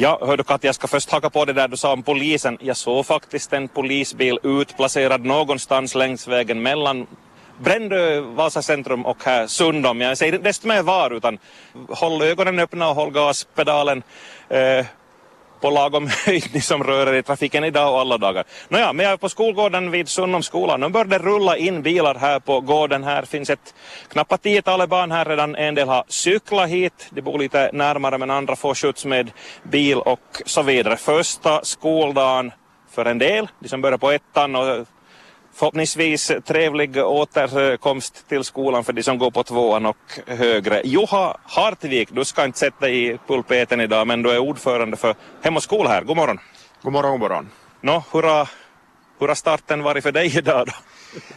Ja, hör du Katja, jag ska först haka på det där du sa om polisen. Jag såg faktiskt en polisbil utplacerad någonstans längs vägen mellan Brändö, Vasa centrum och här Sundom. Jag säger desto mer var utan håll ögonen öppna och håll gaspedalen eh, på lagom höjd ni som rör er i trafiken idag och alla dagar. Nåja, men jag är på skolgården vid Sunnomskolan. Nu börjar det rulla in bilar här på gården. Här finns ett knappt tiotal barn här redan. En del har cyklat hit. De bor lite närmare men andra får skjuts med bil och så vidare. Första skoldagen för en del, de som börjar på ettan och förhoppningsvis trevlig återkomst till skolan för de som går på tvåan och högre. Juha Hartvik, du ska inte sätta i pulpeten idag men du är ordförande för Hem och skola här. God morgon. God morgon, god morgon. Nå, hur har, hur har starten varit för dig idag då?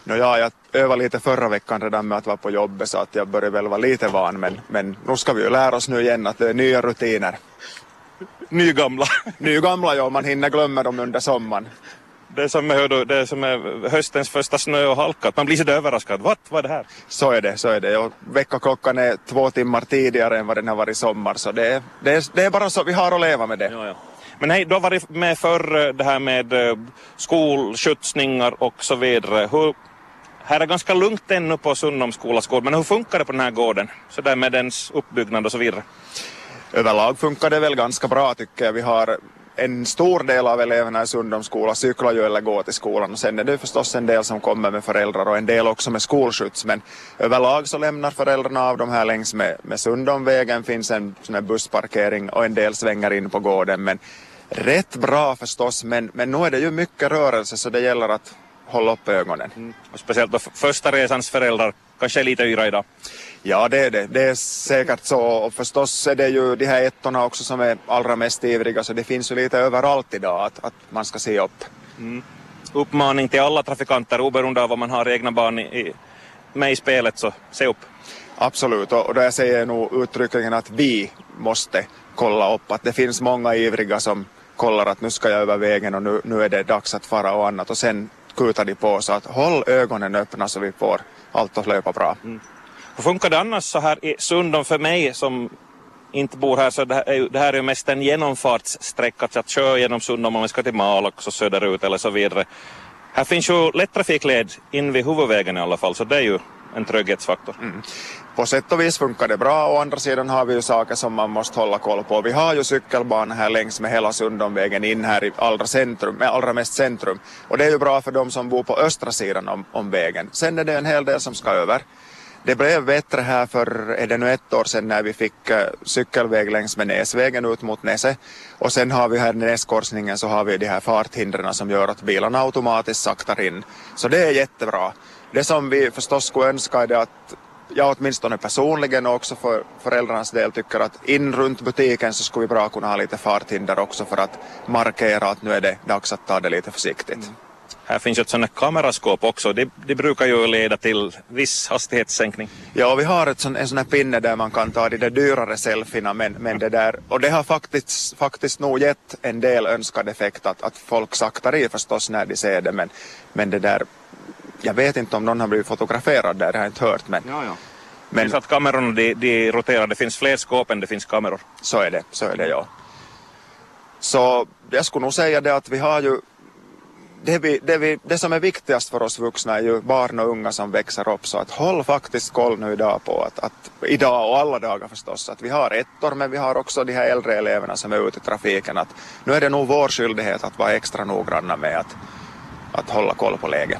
Nå ja, jag övade lite förra veckan redan med att vara på jobbet så att jag börjar väl vara lite van men, men nu ska vi ju lära oss nu igen att det är nya rutiner. Nygamla. Nygamla ja, man hinner glömma dem under sommaren. Det är som, hör det är som är höstens första snö och halka. Man blir så överraskad. Vad, vad är det här? Så är det, så är det. Och veckoklockan är två timmar tidigare än vad den har varit i sommar. Så det är, det är, det är bara så vi har att leva med det. Ja, ja. Men hej, du har varit med för det här med eh, skolskjutsningar och så vidare. Hur, här är ganska lugnt ännu på Sundoms skolas gård, men hur funkar det på den här gården? Så där med dens uppbyggnad och så vidare. Överlag funkar det väl ganska bra tycker jag. Vi har en stor del av eleverna i Sundoms skola cyklar ju eller går till skolan och sen är det förstås en del som kommer med föräldrar och en del också med skolskjuts men överlag så lämnar föräldrarna av de här längs med, med Sundomvägen finns en sån här bussparkering och en del svänger in på gården men rätt bra förstås men, men nu är det ju mycket rörelse så det gäller att hålla upp ögonen. Mm. Och speciellt då första resans föräldrar kanske lite yra idag. Ja det är det. Det är säkert så och förstås är det ju de här ettorna också som är allra mest ivriga så det finns ju lite överallt idag att, att man ska se upp. Mm. Uppmaning till alla trafikanter oberoende av om man har egna barn i, med i spelet så se upp. Absolut och, och där säger jag nog uttryckligen att vi måste kolla upp att det finns många ivriga som kollar att nu ska jag över vägen och nu, nu är det dags att fara och annat och sen kutar de på så att håll ögonen öppna så vi får allt att löpa bra. Mm. Hur funkar det annars så här i Sundom för mig som inte bor här så det här är ju, det här är ju mest en genomfartssträcka att köra genom Sundom om man ska till Malax och söderut eller så vidare. Här finns ju lätt trafikled in vid huvudvägen i alla fall så det är ju en trygghetsfaktor. Mm. På sätt och vis funkar det bra, å andra sidan har vi ju saker som man måste hålla koll på. Vi har ju cykelbana här längs med hela Sundomvägen in här i allra, centrum, eh, allra mest centrum. Och det är ju bra för de som bor på östra sidan om, om vägen. Sen är det en hel del som ska över. Det blev bättre här för, är det nu ett år sedan när vi fick eh, cykelväg längs med Näsvägen ut mot Näse. Och sen har vi här i Näskorsningen så har vi de här farthindren som gör att bilarna automatiskt saktar in. Så det är jättebra. Det som vi förstås skulle önska är det att jag åtminstone personligen och också för föräldrarnas del tycker att in runt butiken så skulle vi bra kunna ha lite farthinder också för att markera att nu är det dags att ta det lite försiktigt. Mm. Här finns ju ett sådant kameraskåp också. Det, det, brukar ju leda till viss hastighetssänkning. Ja, vi har ett sån, en sån här pinne där man kan ta de där dyrare selfierna men, men det där, och det har faktiskt, faktiskt nog gett en del önskad effekt att, att folk saktar i förstås när de ser det men, men det där jag vet inte om någon har blivit fotograferad där, det har jag inte hört. Men, ja, ja. Men så att kamerorna de, de roterar, det finns fler skåp än det finns kameror. Så är det, så är det ja. Så jag skulle nog säga det att vi har ju det, vi, det, vi, det som är viktigast för oss vuxna är ju barn och unga som växer upp så att håll faktiskt koll nu idag på att, att idag och alla dagar förstås att vi har ettor men vi har också de här äldre eleverna som är ute i trafiken att nu är det nog vår skyldighet att vara extra noggranna med att, att hålla koll på läget.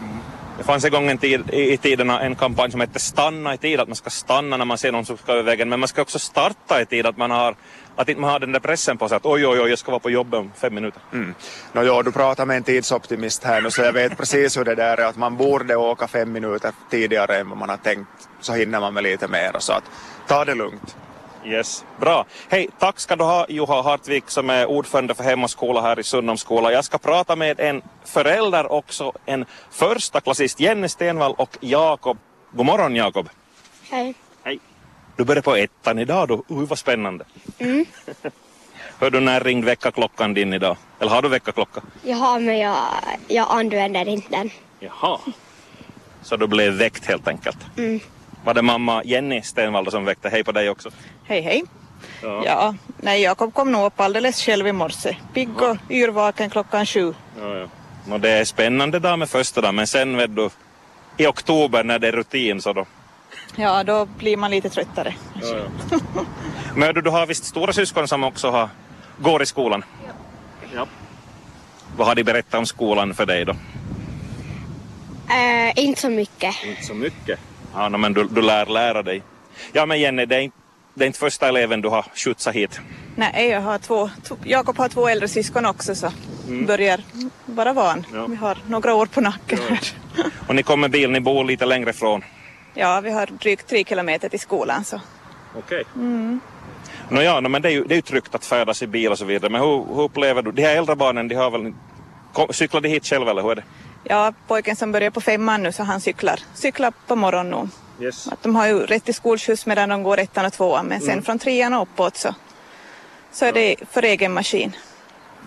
Det fanns en gång en tid, i, i tiderna en kampanj som hette Stanna i tid, att man ska stanna när man ser någon som ska över vägen, men man ska också starta i tid, att man har att inte man har den där pressen på sig att oj, oj, oj, jag ska vara på jobbet om fem minuter. Mm. No, jo, du pratar med en tidsoptimist här nu så jag vet precis hur det där är att man borde åka fem minuter tidigare än vad man har tänkt så hinner man med lite mer så att ta det lugnt. Yes, bra. Hej, tack ska du ha Juha Hartvik som är ordförande för Hem och skola här i Sundomsskola. Jag ska prata med en förälder också, en första klassist Jenny Stenvall och Jakob. God morgon Jakob. Hej. Hej. Du börjar på ettan idag då, oj vad spännande. Mm. Hör du när ringde väckarklockan din idag? Eller har du väckarklocka? Jag har men jag, jag använder inte den. Jaha. Så du blev väckt helt enkelt? Mm. Var det mamma Jenny Stenvall som väckte? Hej på dig också. Hej hej. Ja. Ja, nej Jakob kom nog upp alldeles själv i morse. Pigg och yrvaken klockan sju. Ja, ja. Nå, det är spännande dag med första dagen men sen vet du i oktober när det är rutin så då. Ja, då blir man lite tröttare. Men du, du har visst stora syskon som också har, går i skolan? Ja. Vad har de berättat om skolan för dig då? Eh, inte så mycket. Inte så mycket. Ja, men du, du lär lära dig. Ja men Jenny, det är, inte, det är inte första eleven du har skjutsat hit. Nej, jag har två, Jakob har två äldre syskon också så börjar vara van. Ja. Vi har några år på nacken här. Och ni kommer bil, ni bor lite längre ifrån. Ja, vi har drygt tre kilometer till skolan så. Okej. Mm. Nå ja, no, men det är, ju, det är ju tryggt att färdas i bil och så vidare. Men hur, hur upplever du, de här äldre barnen, de har väl, kom, cyklar de hit själva eller hur är det? Ja, pojken som börjar på femman nu så han cyklar, cyklar på morgonen nu. Yes. Att de har ju rätt till skolskjuts medan de går ettan och tvåan men sen från trean och uppåt så, så är det för egen maskin.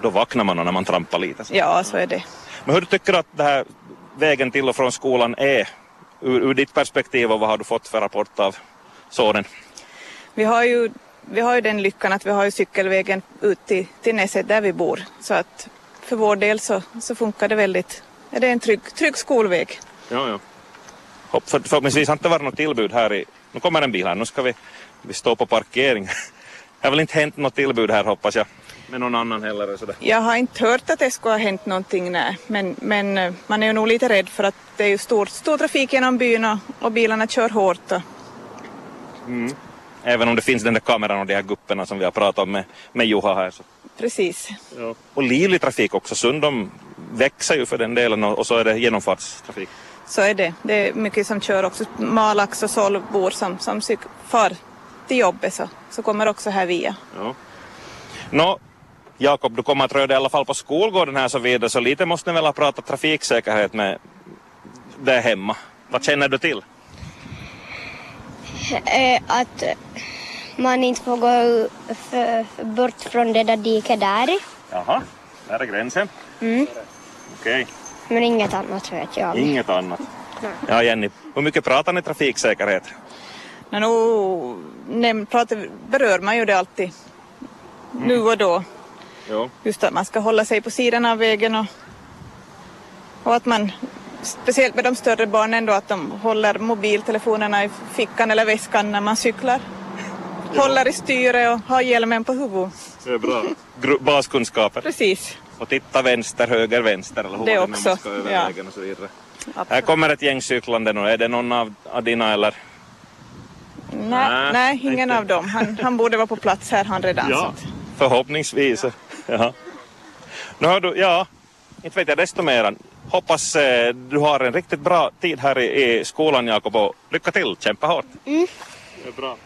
Då vaknar man när man trampar lite. Så. Ja, så är det. Men hur du tycker att det här vägen till och från skolan är ur, ur ditt perspektiv och vad har du fått för rapport av sonen? Vi har ju, vi har ju den lyckan att vi har ju cykelvägen ut till, till Näset där vi bor. Så att för vår del så, så funkar det väldigt. Ja, det är en trygg, trygg skolväg. Ja, ja. Hopp, för, förhoppningsvis har inte varit något tillbud här i... Nu kommer en bil här, nu ska vi, vi stå på parkering. Det har väl inte hänt något tillbud här hoppas jag. Med någon annan heller eller sådär. Jag har inte hört att det skulle ha hänt någonting nej. Men, men eh, man är ju nog lite rädd för att det är ju stor, stor trafik genom byn och, och bilarna kör hårt. Och, Även om det finns den där kameran och de här gupperna som vi har pratat om med, med Juha här. Så. precis. Och livlig trafik också. Sundom växer ju för den delen och, och så är det genomfartstrafik. Så är det. Det är mycket som kör också. Malax och Solbor som, som far till jobbet så, så kommer också här via. Ja. Nå, Jakob, du kommer att röra dig i alla fall på skolgården här så vidare så lite måste ni väl ha pratat trafiksäkerhet med där hemma. Vad känner du till? Eh, att man inte får gå bort från det där diket där. Jaha, där är gränsen. Mm. Okej, Men inget annat vet jag inget annat. Nej. Ja, Jenny, hur mycket pratar ni trafiksäkerhet? Men nu näm- pratar, berör man ju det alltid. Nu och då. Jo. Just att man ska hålla sig på sidan av vägen och, och att man, speciellt med de större barnen då, att de håller mobiltelefonerna i fickan eller väskan när man cyklar. Håller i styret och har hjälmen på huvudet. Det är bra. Gru- baskunskaper. Precis. Och titta vänster, höger, vänster eller hur Det var också, man ska över ja. vägen och så vidare. Här Absolut. kommer ett gäng cyklande nu. Är det någon av, av dina eller? Nej, Nej, nej, ingen inte. av dem. Han, han borde vara på plats här han redan. så att- Förhoppningsvis. Ja. Nu har du, ja, inte vet jag desto mer. Hoppas eh, du har en riktigt bra tid här i, i skolan Jakob och lycka till, kämpa hårt. Mm. Det är bra.